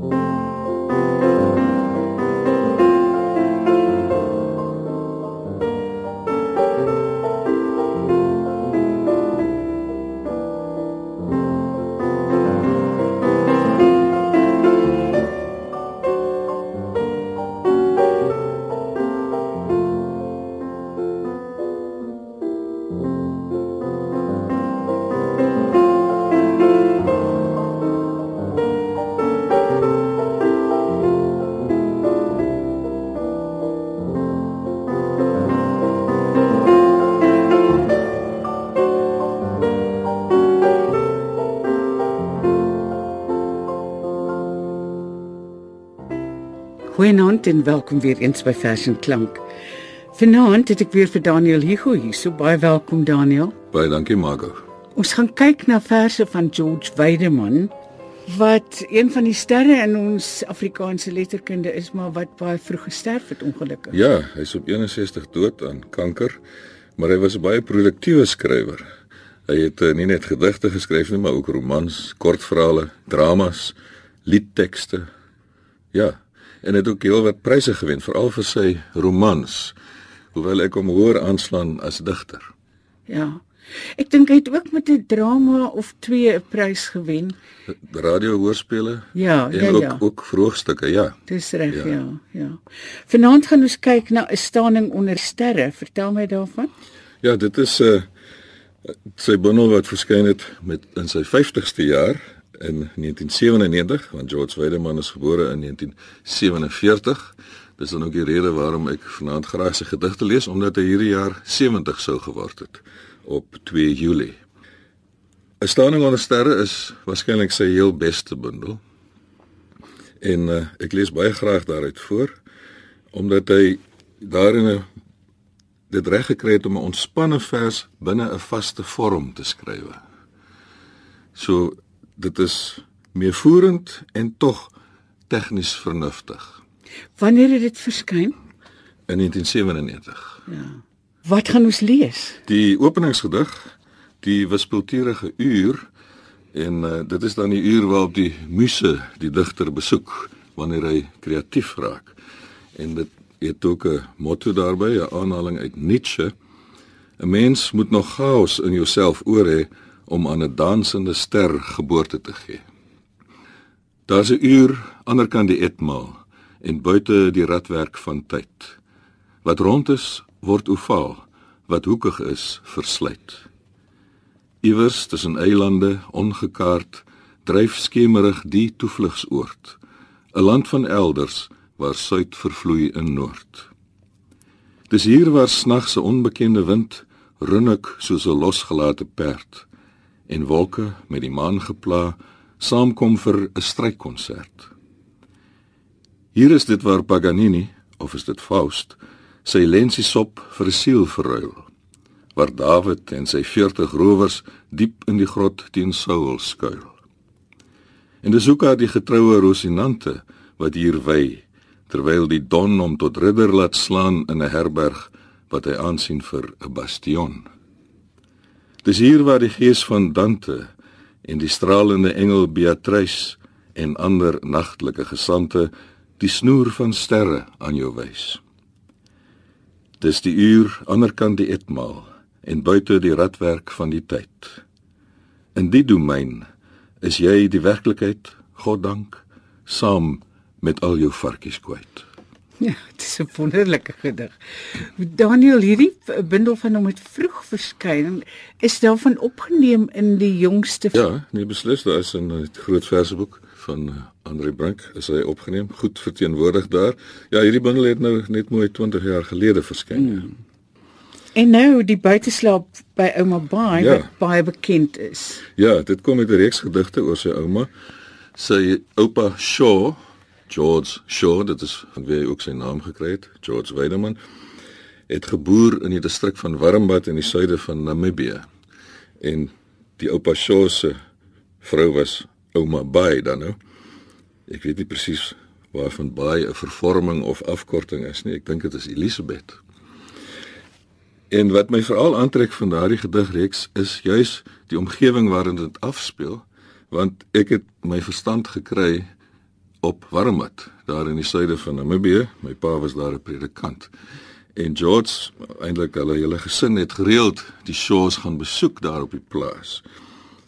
Oh. Goeienaand en welkom weer eens by Fashion Klank. Vanaand het ek weer vir Daniel Hugo hier. So baie welkom Daniel. Baie dankie Margo. Ons gaan kyk na verse van George Weideman wat een van die sterre in ons Afrikaanse letterkunde is, maar wat baie vroeg gesterf het ongelukkig. Ja, hy's op 61 dood aan kanker, maar hy was 'n baie produktiewe skrywer. Hy het uh, nie net gedigte geskryf nie, maar ook romans, kortverhale, dramas, liedtekste. Ja, en het ook heelwat pryse gewen veral vir sy romans hoewel ek hom hoor aanslaan as digter. Ja. Ek dink hy het ook met 'n drama of twee 'n prys gewen. Radio hoorspele? Ja, en ja, ook, ja. ook vroegstukke, ja. Dis reg, ja. Ja. ja, ja. Vanaand gaan ons kyk na 'n staning onder sterre. Vertel my daarvan. Ja, dit is 'n uh, sy bundel wat verskyn het met in sy 50ste jaar in 1997 want George Weideman is gebore in 1947. Dis dan ook die rede waarom ek vanaand graag sy gedigte lees omdat hy hierdie jaar 70 sou geword het op 2 Julie. 'n Staning onder sterre is waarskynlik sy heel beste bundel. En uh, ek lees baie graag daaruit voor omdat hy daarin 'n dit reg gekry het om 'n ontspanne vers binne 'n vaste vorm te skryf. So dit is meevoerend en tog tegnies vernuftig. Wanneer het dit verskyn? In 1997. Ja. Wat gaan ons lees? Die openingsgedig, die wispelturige uur en uh, dit is dan die uur waarop die muse die digter besoek wanneer hy kreatief raak. En dit het ook 'n motto daarbey, 'n aanhaling uit Nietzsche. 'n Mens moet nog chaos in jouself oor hê om aan 'n dansende ster geboorte te gee. Daar's 'n uur aanderkant die etmaal en buite die radwerk van tyd. Wat rond is, word ovaal, wat hoekig is, versluit. Iewers tussen eilande, ongekaart, dryf skemerig die toevlugsoord, 'n land van elders waar suid vervloei in noord. Dis hier waar snags 'n onbekende wind runnik soos 'n losgelate perd en wolke met die maan gepla saamkom vir 'n strykonsert. Hier is dit waar Paganini, of is dit Faust, sy lensiesop vir 'n siel verruil, waar Dawid en sy 40 rowers diep in die grot teen Saul skuil. En dis ook haar die getroue Rosinante wat hier wy, terwyl die don hom tot ridder laat slaan in 'n herberg wat hy aansien vir 'n bastion. Dis hier waar die gees van Dante en die stralende engel Beatrice en ander nagtelike gesante die snoer van sterre aan jou wys. Dis die uur aanderkant die etmaal en buite die radwerk van die tyd. In die domein is jy die werklikheid, God dank, saam met al jou varkies kwyt. Ja, dit is 'n wonderlike gedig. Daniel, hierdie bundel van hom het vroeg verskyn. Is daarvan opgeneem in die jongste Ja, nee beslis, daar is 'n groot verseboek van eh, Andre Brink is hy opgeneem, goed verteenwoordig daar. Ja, hierdie bundel het nou net mooi 20 jaar gelede verskyn. Mm. En nou die buiteslaap by ouma Baai Ja. wat baie bekend is. Ja, dit kom uit 'n reeks gedigte oor sy ouma. Sy oupa Shaw, George Shaw, dit is van wie hy ook sy naam gekry het, George Weideman, het geboer in die distrik van Warmbad in die suide van Namibië. En die oupa Shaw se vrou was ouma Baai dan nou. Ek weet nie presies waarvan Baai 'n vervorming of afkorting is nie. Ek dink dit is Elisabeth. En wat my veral aantrek van daardie gedigreeks is juis die omgewing waarin dit afspeel, want ek het my verstand gekry op Warmut, daar in die suide van Namibië. My pa was daar 'n predikant. En George, eintlik hulle hele gesin het gereeld die shows gaan besoek daar op die plaas.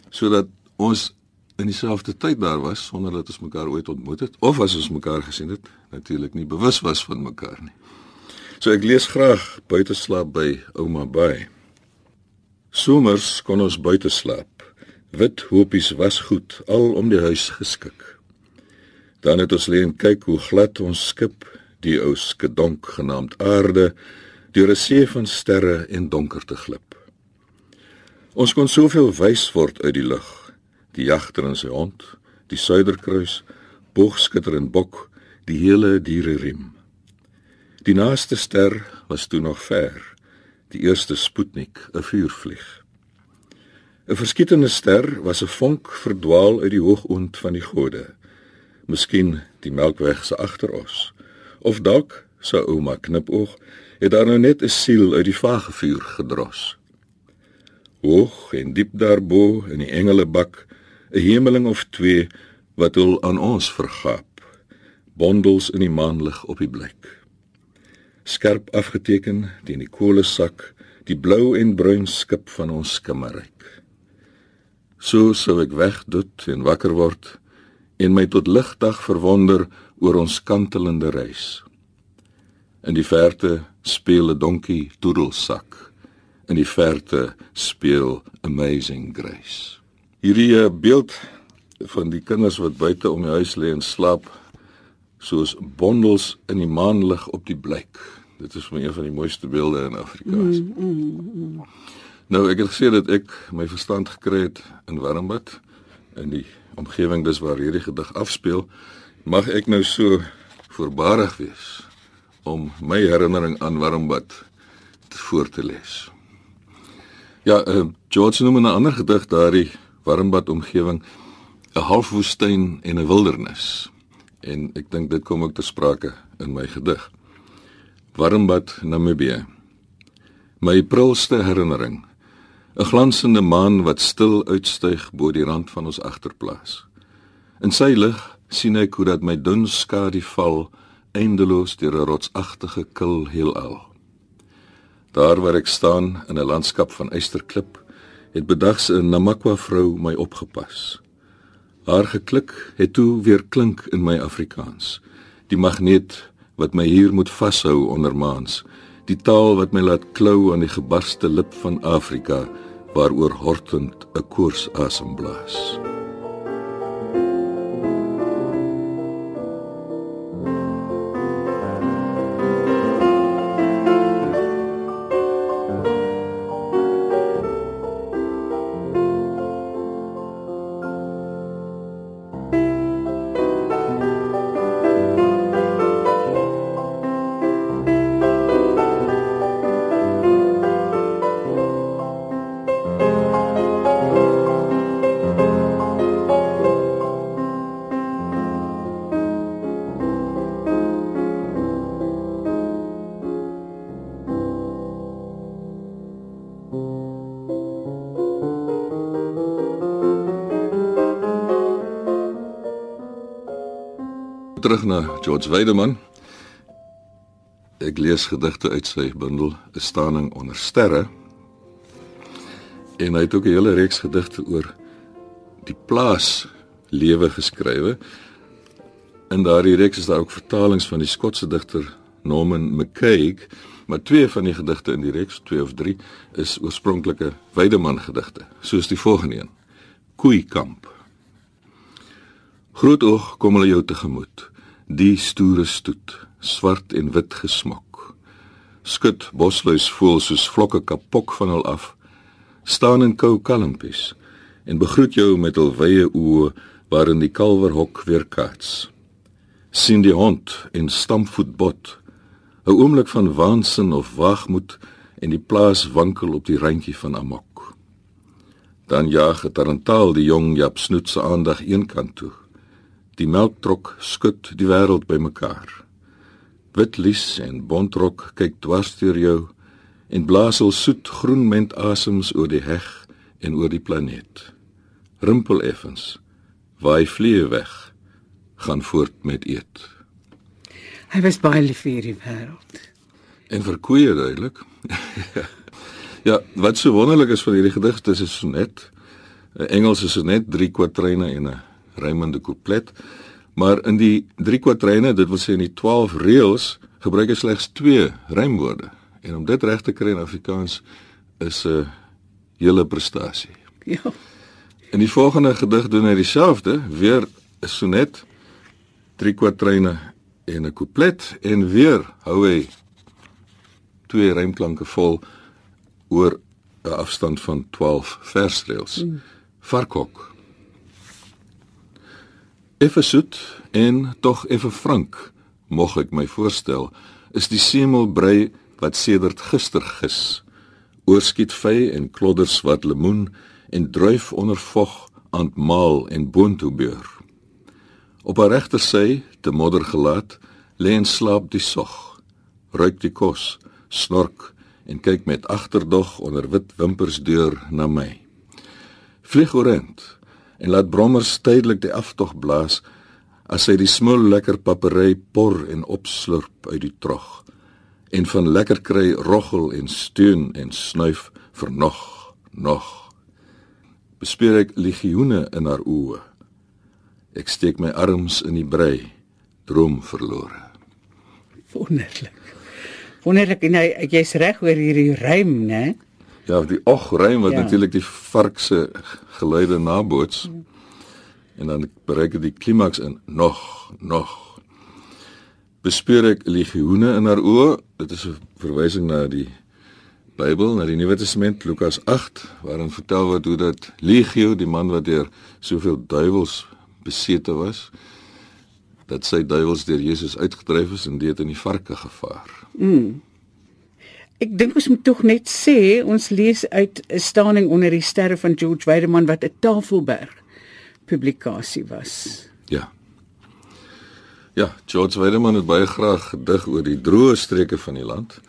Sodat ons in dieselfde tyd daar was sonder dat ons mekaar ooit ontmoet het of as ons mekaar gesien het, natuurlik nie bewus was van mekaar nie. So ek lees graag buite slaap by ouma by. Somers kon ons buite slaap. Wit hopies was goed al om die huis geskik. Dan het ons lê en kyk hoe glad ons skip, die ou skedonk genaamd aarde, deur 'n see van sterre en donkerte glip. Ons kon soveel wys word uit die lug. Die jagter en sy hond, die suiderkruis, boogskutter en bok, die hele diereriem. Die naaste ster was toe nog ver, die eerste Sputnik, 'n vuurvlieg. 'n Verskietende ster was 'n vonk verdwaal uit die hoogoond van die gode. Miskien die Melkweg se agter ons. Of dalk sou ouma knipoog het daar nou net 'n siel uit die vagevuur gedros. Hoog en diep daarbo in die engelebak, 'n hemeling of twee wat hul aan ons vergaap. Bondels in die maanlig op die blik. Skerp afgeteken teen die kolesak, die blou en bruin skip van ons skimmeryk. So sou ek wegdoet en wakker word en my tot ligdag verwonder oor ons kantelende reis. In die verte speel 'n donkie toedelsak. In die verte speel Amazing Grace. Hierdie eh, beeld van die kinders wat buite om die huis lê en slaap soos bondels in die maanlig op die blyk. Dit is vir my een van die mooiste beelde in Afrikaans. Mm, mm, mm. Nou ek het gesê dat ek my verstand gekry het in Warmbad in die omgewing dis waar hierdie gedig afspeel. Mag ek nou so voorbarig wees om my herinnering aan Warmbad te voor te lees. Ja, uh, George noem 'n ander gedig daardie Warmbad omgewing 'n halfwoestyn en 'n wildernis. En ek dink dit kom ook ter sprake in my gedig. Warmbad, Namibië. My prilste herinnering 'n glansende maan wat stil uitstyg bo die rand van ons agterplaas. In sy lig sien ek hoe dat my dun skadu val eindeloos deur 'n rotsagtige kil heelal. Daar waar ek staan in 'n landskap van eysterklip, het bedags 'n Namakwa vrou my opgepas. Haar geklik het toe weer klink in my Afrikaans. Die magneet wat my hier moet vashou onder maans die taal wat my laat klou aan die gebarste lip van Afrika waaroor hortend 'n koors asem blaas. Terug na George Weideman. Ek lees gedigte uit sy bundel 'n staaning onder sterre. En hy het ook 'n hele reeks gedigte oor die plaas lewe geskrywe. In daardie reeks is daar ook vertalings van die Skotse digter Norman McCaig, maar twee van die gedigte in die reeks, twee of drie, is oorspronklike Weideman gedigte, soos die volgende een: Koeikamp. Groot oog kom hulle jou tegemoet. Die stoere stoet, swart en wit gesmok. Skud bosluis voel soos vlokke kapok van hul af. Staan in kou kalmpies en begroet jou met hul wye oë waarin die kalwerhok weer kats. sien die hond en stampvoet bot. 'n oomblik van waansin of waagmoed en die plaas wankel op die randjie van amok. Dan jaag 'n tarantaal die jong Jap snoet se aandag eenkant toe. Die melktrok skud die wêreld bymekaar. Wit lies en bontrok kyk dwars deur jou en blaas al soet groen ment asems oor die heg en oor die planeet. Rimpel effens, waai vliee weg. gaan voort met eet. Hy was baie lief vir hierdie wêreld. En vir koeie duidelik. ja, wat so wonderlik is van hierdie gedig, dis 'n sonnet. 'n Engelse sonnet, 3 kwatryne en 'n rymende couplet. Maar in die 3 kwatryne, dit wil sê in die 12 reëls, gebruik hy slegs 2 rymwoorde. En om dit reg te kry in Afrikaans is 'n hele prestasie. Ja. In die volgende gedig doen hy dieselfde, weer 'n sonnet, 3 kwatryne en 'n couplet en weer hou hy twee rymklanke vol oor 'n afstand van 12 versreëls. Mm. Varkhok. Effe soet en tog effe frank, mog ek my voorstel, is die semelbrei wat sedert gister gis. Oorskiet vy en klodders wat lemoen en druif onder vog aandmaal en boontoe beur. Op haar regtersy, te modder gelaat, lê en slaap die sog. Ruik die kos, snork en kyk met agterdog onder wit wimpers deur na my. Vlieg orent en laat brommers tydelik die aftog blaas as hy die smul lekker papery por en opslurp uit die trog en van lekker kry roggel en steun en snuif vir nog nog. Bespeer ek legioene in haar oë. Ek steek my arms in die brei droom verlore. Wonderlik. Wonderlik en jy's reg oor hierdie rym né ja die og rym wat ja. natuurlik die vark se geluide naboots ja. en dan bereik dit die klimaks in nog nog bespeer ek legioene in haar oë. Dit is 'n verwysing na die Bybel, na die Nuwe Testament, Lukas 8, waarin vertel word hoe dat legio, die man wat deur soveel duiwels besete was, dat sy duiwels deur Jesus uitgedryf is en dit in die varke gevaar. Mm. Ek dink ons moet tog net sê ons lees uit 'n staaning onder die sterre van George Weideman wat 'n Tafelberg publikasie was. Ja. Ja, George Weideman het baie graag gedig oor die droë streke van die land,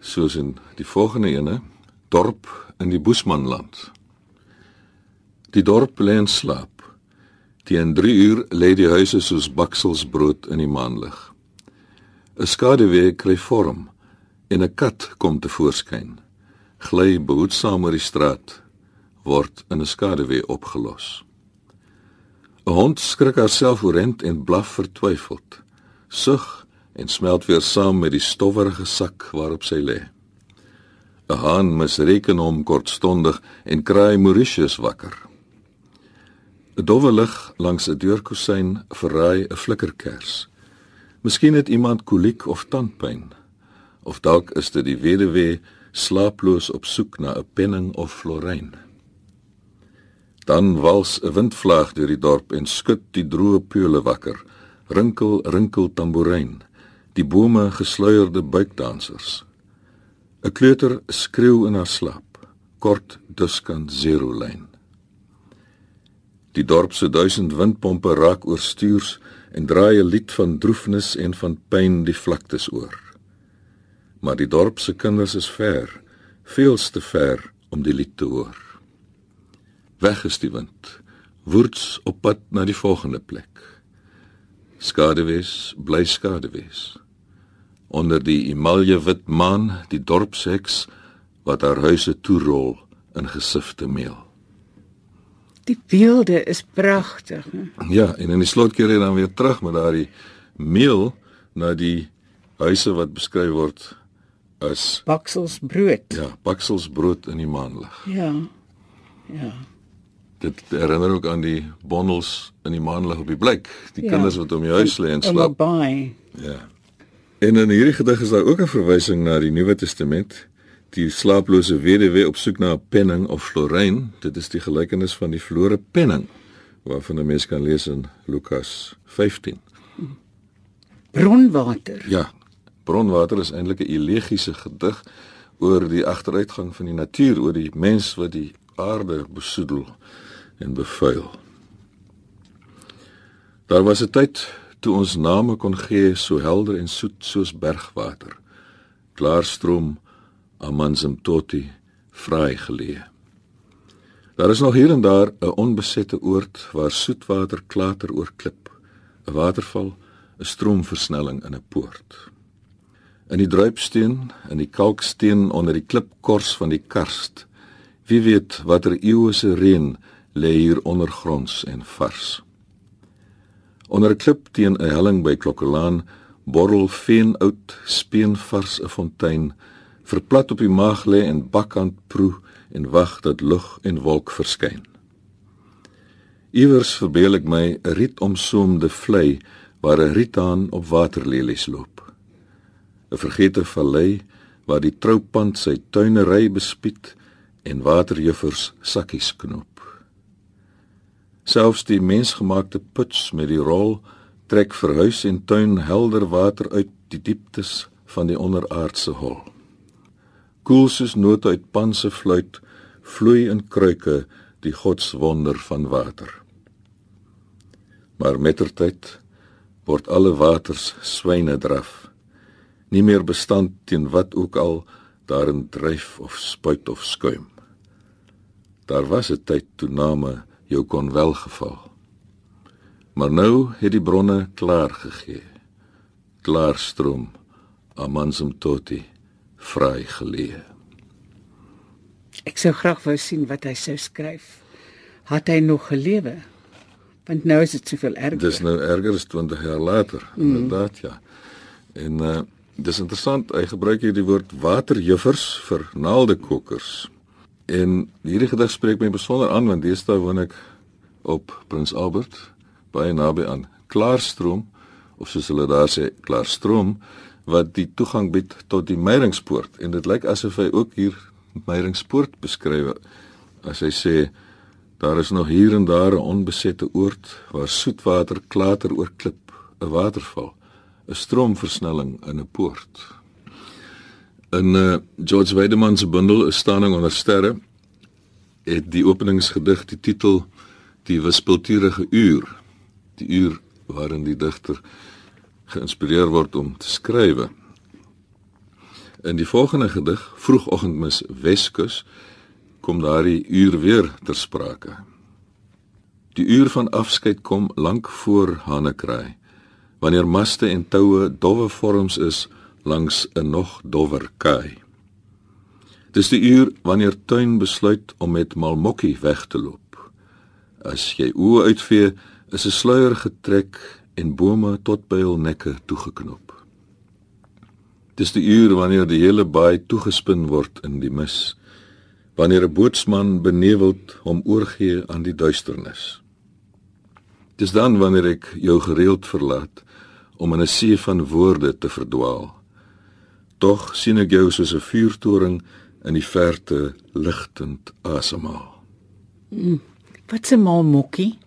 soos in die volgende ene, dorp in die Boesmanland. Die dorp lê in slaap. Teen 3 uur lê die huise soos baksels brood in die maanlig. 'n Skaduwee kry vorm en 'n kat kom te voorskyn. Gly behoedsaam oor die straat word in 'n skaduwee opgelos. 'n Hond skrik haarself oorent en blaf vertwyfeld. Sug en smelt weer saam met die stowwerige sak waarop sy lê. 'n Haan misreken hom kortstondig en kraai Mauritius wakker. 'n Dowwe lig langs 'n deurkusyn verraai 'n flikkerkers. Miskien het iemand koliek of tandpyn of dalk is dit die weduwee slaaploos op soek na 'n penning of floryn. Dan wals 'n windvlaag deur die dorp en skud die droë peule wakker. Rinkel, rinkel tamboerijn. Die bome gesluierde buikdansers. 'n Kleuter skreeu in haar slaap. Kort duskan zero lyn. Die dorp se duisend windpompe raak oorstuurs en draai 'n lied van droefnis en van pyn die vlaktes oor. Maar die dorp se kinders is ver, veelste ver om die lied te hoor. Weg is die wind. Woords op pad na die volgende plek. Skaduwees, bly skaduwees. Onder die emalje wit maan, die dorpsheks wat haar huise toerol in gesifte meel. Die beelde is pragtig. Ja, en in die slot keer hy dan weer terug met daardie meel na die huise wat beskryf word as bakselsbrood. Ja, bakselsbrood in die maanlig. Ja. Ja dit herinner ook aan die bondels in die maanlig op die blik, die ja. kinders wat om die huis lê en slaap. Ja. En in hierdie gedig is daar ook 'n verwysing na die Nuwe Testament, die slaaplose weduwee op soek na 'n penning of floryn. Dit is die gelykenis van die verlore penning waarvan 'n mens kan lees in Lukas 15. Bronwater. Ja. Bronwater is eintlik 'n elegiese gedig oor die agteruitgang van die natuur, oor die mens wat die aarde besoedel en bevuil. Daar was 'n tyd toe ons name kon gee so helder en soet soos bergwater. Klaarstroom Amanzimtoti vry geleë. Daar is nog hier en daar 'n onbesette oord waar soetwater klater oor klip, 'n waterval, 'n stroomversnelling in 'n poort. In die druipsteen, in die kalksteen onder die klipkors van die karst. Wie weet watter eeue se reën lê hier ondergronds en vars. Onder 'n klip teen 'n helling by Klokkelaan borrel veenoud speenvars 'n fontein verplat op die maag lê en bakkant proe en wag dat lug en wolk verskyn. Iewers verbeel ek my 'n rietomsoomde vlei waar 'n riethaan op waterlelies loop. 'n Vergete vallei waar die troupand sy tuinery bespied en waterjuffers sakkies knoop. Selfs die mensgemaakte puts met die rol trek vir huis en tuin helder water uit die dieptes van die onderaardse hol. Koel soos note uit pan se fluit vloei in kruike die godswonder van water. Maar mettertyd word alle waters swyne draf, nie meer bestand teen wat ook al daarin dryf of spuit of skuim. Daar was 'n tyd toe name jou kon welgeval. Maar nou het die bronne klaar gegee. Klaar stroom Amansum toti vry geleë. Ek sou graag wou sien wat hy sou skryf. Het hy nog gelewe? Want nou is dit soveel erger. Dis nou erger as 20 jaar later, mm. inderdaad ja. En uh dis interessant, hy gebruik hier die woord waterjuffers vir naaldekokers. En hierdie gedig spreek my besonder aan want deesdae woon ek op Prins Albert baie naby aan Klaarstroom of soos hulle daar sê Klaarstroom wat die toegang bied tot die Meyringspoort en dit lyk asof hy ook hier Meyringspoort beskryf. As hy sê daar is nog hier en daar 'n onbesette oord waar soetwater klater oor klip 'n waterval 'n stroomversnelling in 'n poort in uh, George Weideman se bundel 'n staning onder sterre het die openingsgedig die titel die wispelturige uur die uur waarin die digter geïnspireer word om te skrywe. In die volgende gedig, Vroegoggendmis Weskus, kom daardie uur weer ter sprake. Die uur van afskeid kom lank voor Hanekraai, wanneer maste en toue dowwe vorms is langs 'n nog dowwer kaai. Dis die uur wanneer tuin besluit om met malmokkie weg te loop. As jy oë uitvee, is 'n sluier getrek en bome tot by hul nekke toegeknop. Dis die uur wanneer die hele baai toegespin word in die mis, wanneer 'n bootsman beneveld hom oorgee aan die duisternis. Dis dan wanneer ek jou gereeld verlaat om in 'n see van woorde te verdwaal. Tog sien ek jou soos 'n vuurtoring in die verte ligtend asemhaal. Mm, wat 'n mal mokkie?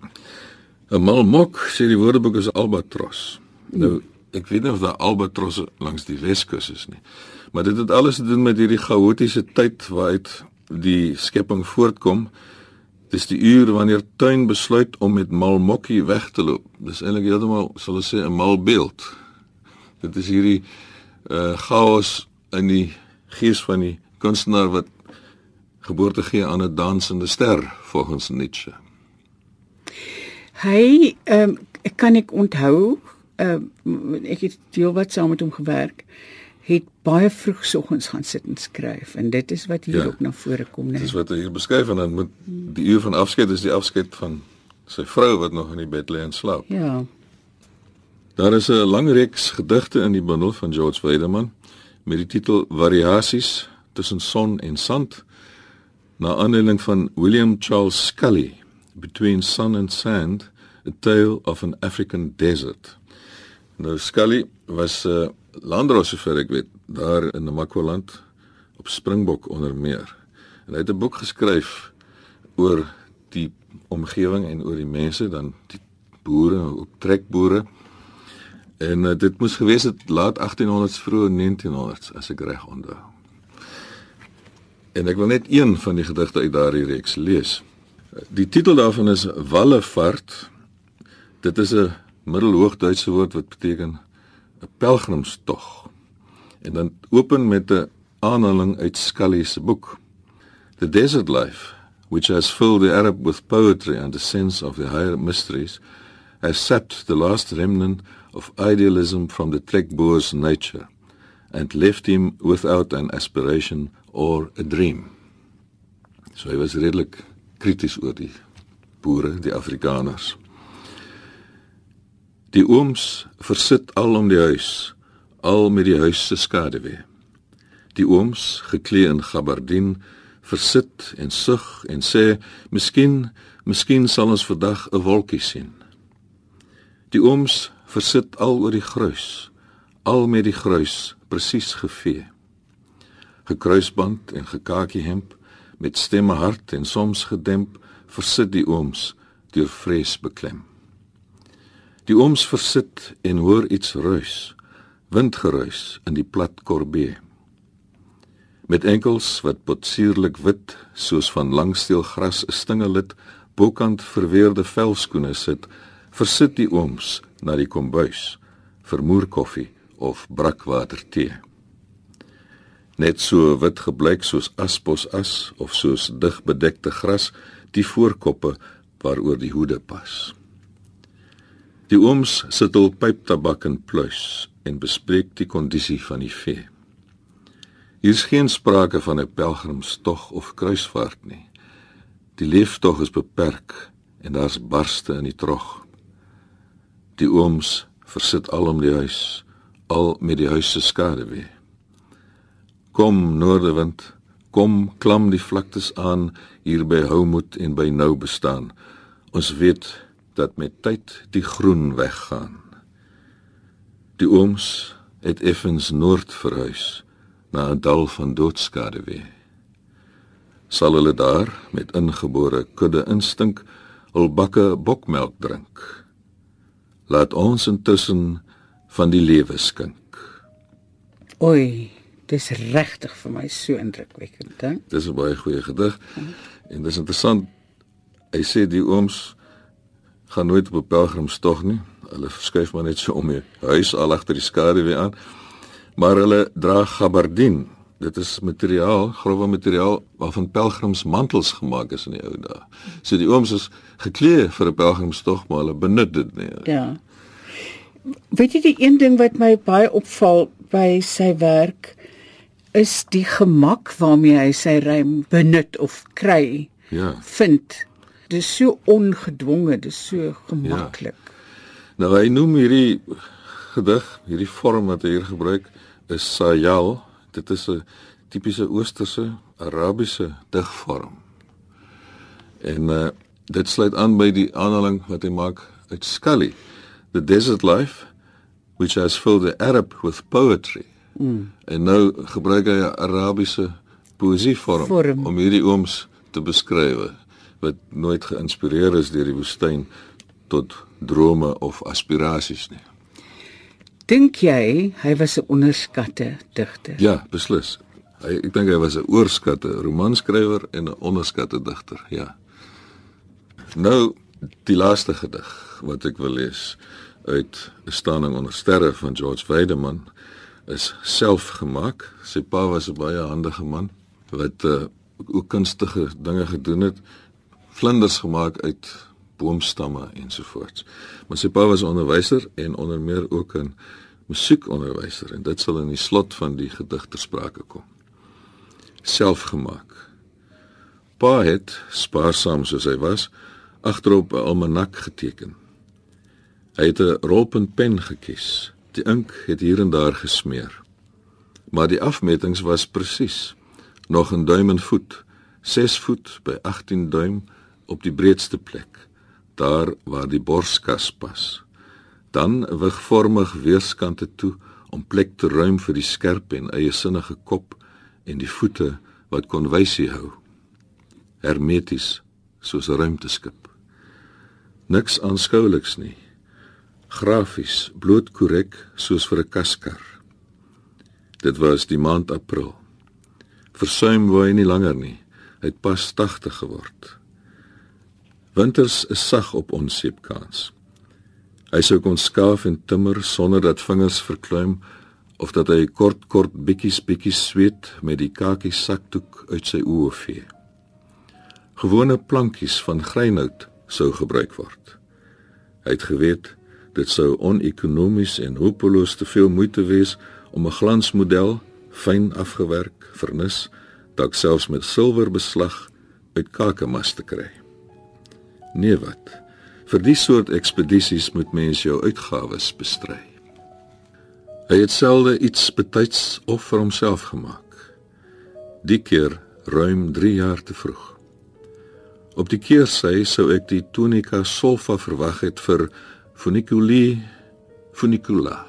'n Malmok sê die woordeboek is albatros. Nou ek weet nie of daar albatrosse langs die Weskus is nie. Maar dit het alles te doen met hierdie chaotiese tyd waaruit die skepping voortkom. Dis die uur wanneer tuin besluit om met malmokkie weg te loop. Dis eintlik heeltemal sal ons sê 'n mal beeld. Dit is hierdie uh chaos in die gees van die kunstenaar wat geboorte gee aan 'n dansende ster volgens Nietzsche. Hy ehm um, kan ek onthou ehm um, ek het veel wat saam met hom gewerk het baie vroeg soggens gaan sit en skryf en dit is wat hier ja, ook na vore kom net. Dis wat hy hier beskryf en dan moet die uur van afskeid is die afskeid van sy vrou wat nog in die bed lê en slaap. Ja. Daar is 'n lang reeks gedigte in die bundel van George Weideman met die titel Variasies tussen son en sand na aanleiding van William Charles Scully Between Sun and Sand A Tale of an African Desert. Nou Scully was 'n uh, landdros sover ek weet daar in Namakwaland op Springbok onder meer. En hy het 'n boek geskryf oor die omgewing en oor die mense dan die boere, ook trekboere. En uh, dit moes gewees het laat 1800s vroeg 1900s as ek reg onthou. En ek wil net een van die gedigte uit daardie reeks lees. Die titel daarvan is Wallefart Dit is 'n Middelhoogduitse woord wat beteken 'n pelgrimstog. En dan open met 'n aanhaling uit Scully se boek. The desert life, which has filled the Arab with poetry and a sense of the higher mysteries, has sapped the last remnant of idealism from the trekboer's nature and left him without an aspiration or a dream. So hy was redelik krities oor die boere, die Afrikaners. Die ooms versit al om die huis, al met die huis se skaduwee. Die ooms, geklee in gabardien, versit en sug en sê, "Miskien, miskien sal ons vandag 'n wolkie sien." Die ooms versit al oor die gruis, al met die gruis presies gevee. Gekruisband en gekakie hemp met stemme hard en soms gedemp versit die ooms deur vrees beklem. Die ooms versit en hoor iets ruis, windgeruis in die plat korbee. Met enkels wat potsierlik wit soos van langsteelgras 'n stingelid bokant verweerde velskoene sit versit die ooms na die kombuis vir moerkoffie of brakwater tee net so wit gebleik soos aspos as of soos dig bedekte gras die voorkoppe waaroor die hoede pas die ooms sit hul pyptabak in pluis en bespreek die kondisie van die vee Hier is geen sprake van 'n pelgrimstog of kruisvaart nie. Die leeftog is beperk en daar's barste in die trog. Die ooms versit al om die huis, al met die huis se skade weer. Kom noordewind, kom klam die vlaktes aan hier by Houmoed en by Nou bestaan. Ons weet dat met tyd die groen weggaan. Die ooms het effens noord verhuis na 'n dal van doodskade weer. Sal hulle daar met ingebore kudde instink hul bakke bokmelk drink. Laat ons intussen van die lewe skink. Oei, dis regtig vir my so indrukwekkend, hè? Dis 'n baie goeie gedig. En dis interessant. Hy sê die ooms gaan nooit op 'n pelgrimstog nie. Hulle skuif maar net so om die huis al agter die skade weer aan maar hulle dra gabardien. Dit is materiaal, grouwe materiaal waarvan pelgrimsmantels gemaak is in die ou dae. So die ooms is geklee vir 'n pelgrimstog, maar hulle benut dit nie. Ja. Weet jy die een ding wat my baie opval by sy werk is die gemak waarmee hy sy rym benut of kry. Ja. Vind. Dis so ongedwonge, dis so gemaklik. Ja. Nou hy noem hierdie gedig, hierdie vorm wat hy hier gebruik, is sayal. Dit is 'n tipiese oosterse Arabiese digvorm. En uh dit sluit aan by die aanhaling wat hy maak uit Scully, The Desert Life which has filled the Arab with poetry. Mm. En nou gebruik hy 'n Arabiese poesievorm Vorm. om hierdie ooms te beskryf wat nooit geïnspireer is deur die woestyn tot drome of aspirasies nie. Dink jy hy was 'n onderskatte digter? Ja, beslis. Hy ek dink hy was 'n oorskatte romanskrywer en 'n onderskatte digter, ja. Nou die laaste gedig wat ek wil lees uit 'n staaning onder sterre van George Weideman is selfgemaak. Sy pa was 'n baie handige man wat uh, ook kunstige dinge gedoen het. Vlinders gemaak uit boomstamme ensovoorts. Maar sy pa was onderwyser en onder meer ook 'n musiekonderwyser en dit sal in die slot van die gedigte sprake kom. Selfgemaak. Pa het spaarsaam soos hy was agterop 'n almanak geteken. Hy het 'n rolpunt pen gekies. Die ink het hier en daar gesmeer. Maar die afmetings was presies. Nog 'n duim en voet, 6 voet by 18 duim op die breedste plek, daar waar die borskas pas. Dan wigvormig weerskante toe om plek te ruim vir die skerp en eie sinnige kop en die voete wat kon wysie hou. Hermeties soos 'n ruimteskip niks aanskouliks nie. Grafies bloot korrek soos vir 'n kaskar. Dit was die maand april. Versuim wou hy nie langer nie. Hy het pas 80 geword winters is sag op ons seepkans Hy sou kon skaaf en timmer sonder dat vingers verkleum of dat hy kort kort bietjies bietjies sweet met die kakie sakdoek uit sy oë vee. Gewone plankies van greinhout sou gebruik word. Hy het geweet dit sou onekonomies en hopeloos te veel moeite wees om 'n glansmodel fyn afgewerk, vernis, dalk selfs met silwer beslag uit Kakamas te kry. Nee wat? Vir die soort ekspedisies moet mens jou uitgawes bestry. Hy het selde iets betyds of vir homself gemaak. Die keer ruim 3 jaar te vroeg. Op die keersy sou ek die tonica sulfa verwag het vir funiculi funicula.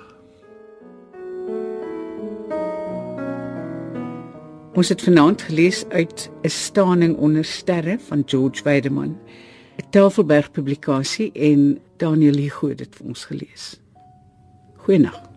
Ons het vanaand gelees uit 'n staaning onder sterre van George Weideman, 'n Tafelberg publikasie en Daniel Hugo het dit vir ons gelees. Goeienaand.